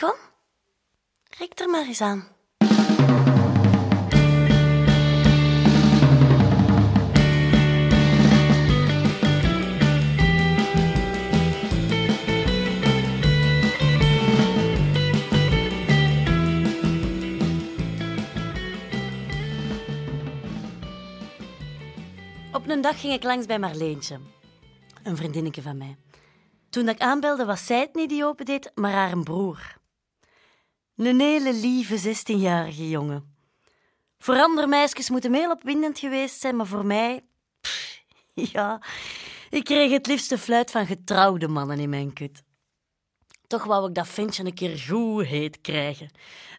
kom. Rek er maar eens aan. Op een dag ging ik langs bij Marleentje, een vriendinnetje van mij. Toen ik aanbelde, was zij het niet die opendeed, maar haar broer. Een hele lieve 16-jarige jongen. Voor andere meisjes moet hem heel opwindend geweest zijn, maar voor mij... ja, ik kreeg het liefste fluit van getrouwde mannen in mijn kut. Toch wou ik dat ventje een keer goed heet krijgen.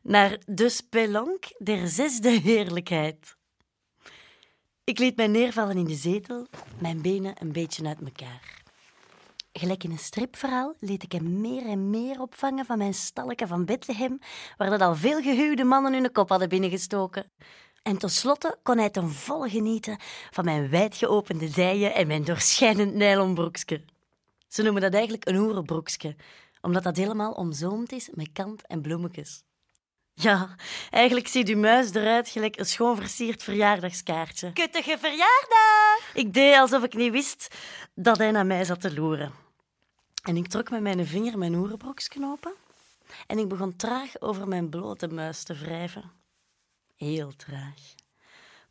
Naar de spelonk der zesde heerlijkheid. Ik liet mij neervallen in de zetel, mijn benen een beetje uit elkaar. Gelijk in een stripverhaal liet ik hem meer en meer opvangen van mijn stalken van Bethlehem, waar dat al veel gehuwde mannen hun kop hadden binnengestoken. En tenslotte kon hij ten volle genieten van mijn wijd geopende dijen en mijn doorschijnend nylonbroekje. Ze noemen dat eigenlijk een hoerenbroekje, omdat dat helemaal omzoomd is met kant en bloemetjes. Ja, eigenlijk ziet uw muis eruit gelijk een schoon versierd verjaardagskaartje. Kuttige verjaardag! Ik deed alsof ik niet wist dat hij naar mij zat te loeren. En ik trok met mijn vinger mijn oerenbroekje open en ik begon traag over mijn blote muis te wrijven. Heel traag.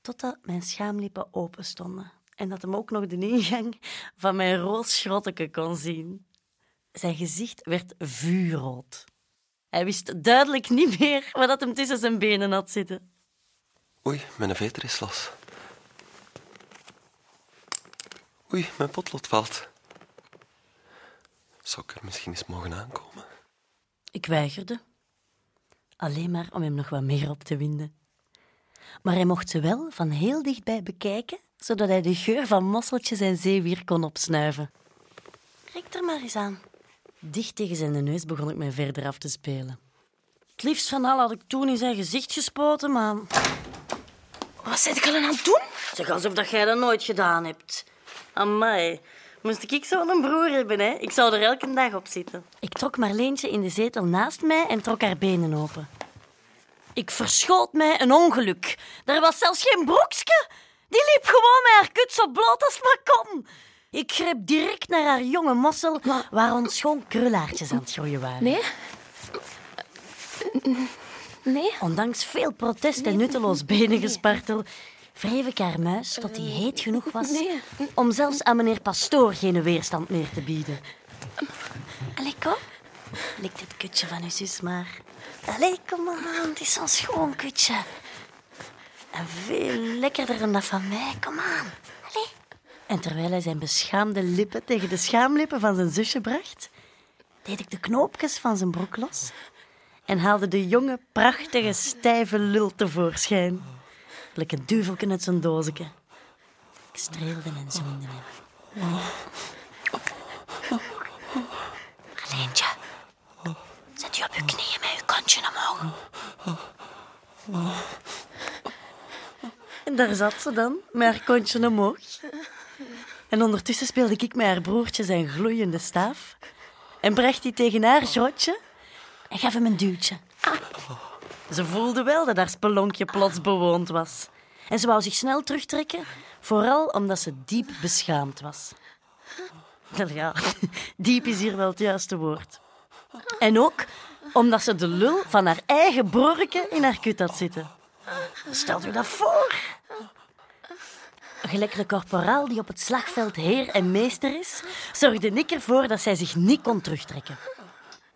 Totdat mijn schaamlippen open stonden en dat hem ook nog de ingang van mijn roos schrotteke kon zien. Zijn gezicht werd vuurrood. Hij wist duidelijk niet meer wat dat hem tussen zijn benen had zitten. Oei, mijn veter is los. Oei, mijn potlood valt. Zou ik er misschien eens mogen aankomen? Ik weigerde. Alleen maar om hem nog wat meer op te winden. Maar hij mocht ze wel van heel dichtbij bekijken, zodat hij de geur van mosseltjes en zeewier kon opsnuiven. Rek er maar eens aan. Dicht tegen zijn neus begon ik mij verder af te spelen. Het liefst van al had ik toen in zijn gezicht gespoten, maar... Wat zit ik al aan het doen? Zeg, alsof dat jij dat nooit gedaan hebt. Amai, moest ik zo'n broer hebben, hè? Ik zou er elke dag op zitten. Ik trok Marleentje in de zetel naast mij en trok haar benen open. Ik verschoot mij een ongeluk. Er was zelfs geen broekje. Die liep gewoon met haar kut zo bloot als maar kon. Ik greep direct naar haar jonge mossel, waar ons schoon krulaartjes aan het groeien waren. Nee? Nee? Ondanks veel protest en nutteloos benengespartel wreef ik haar muis tot die heet genoeg was Nee. om zelfs aan meneer Pastoor geen weerstand meer te bieden. Allee, kom. Lik dit kutje van uw zus maar. Allee, kom aan, het is zo'n schoon kutje. En veel lekkerder dan dat van mij, kom aan. En terwijl hij zijn beschaamde lippen tegen de schaamlippen van zijn zusje bracht, deed ik de knoopjes van zijn broek los en haalde de jonge, prachtige, stijve lul tevoorschijn. Gelijk een uit zijn dozeke. Ik streelde en zoende hem. Zet u op uw knieën met uw kontje omhoog. En daar zat ze dan, met haar kontje omhoog. En ondertussen speelde ik met haar broertje zijn gloeiende staaf en bracht die tegen haar grotje en gaf hem een duwtje. Ah. Ze voelde wel dat haar spelonkje plots bewoond was. En ze wou zich snel terugtrekken, vooral omdat ze diep beschaamd was. Wel Ja, diep is hier wel het juiste woord. En ook omdat ze de lul van haar eigen broertje in haar kut had zitten. Stel je dat voor. Gelijk de korporaal die op het slagveld heer en meester is, zorgde ik ervoor dat zij zich niet kon terugtrekken.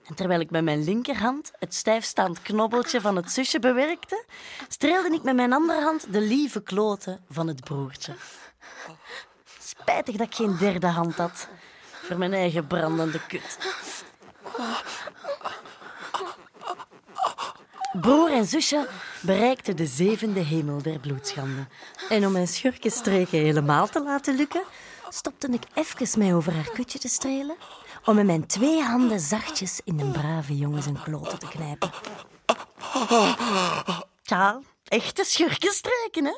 En terwijl ik met mijn linkerhand het stijfstaand knobbeltje van het zusje bewerkte, streelde ik met mijn andere hand de lieve kloten van het broertje. Spijtig dat ik geen derde hand had voor mijn eigen brandende kut. Broer en zusje bereikten de zevende hemel der bloedschande. En om mijn schurkenstreken helemaal te laten lukken, stopte ik even mij over haar kutje te strelen, om met mijn twee handen zachtjes in de brave jongen zijn kloten te knijpen. Ja, echte schurkenstreken, hè?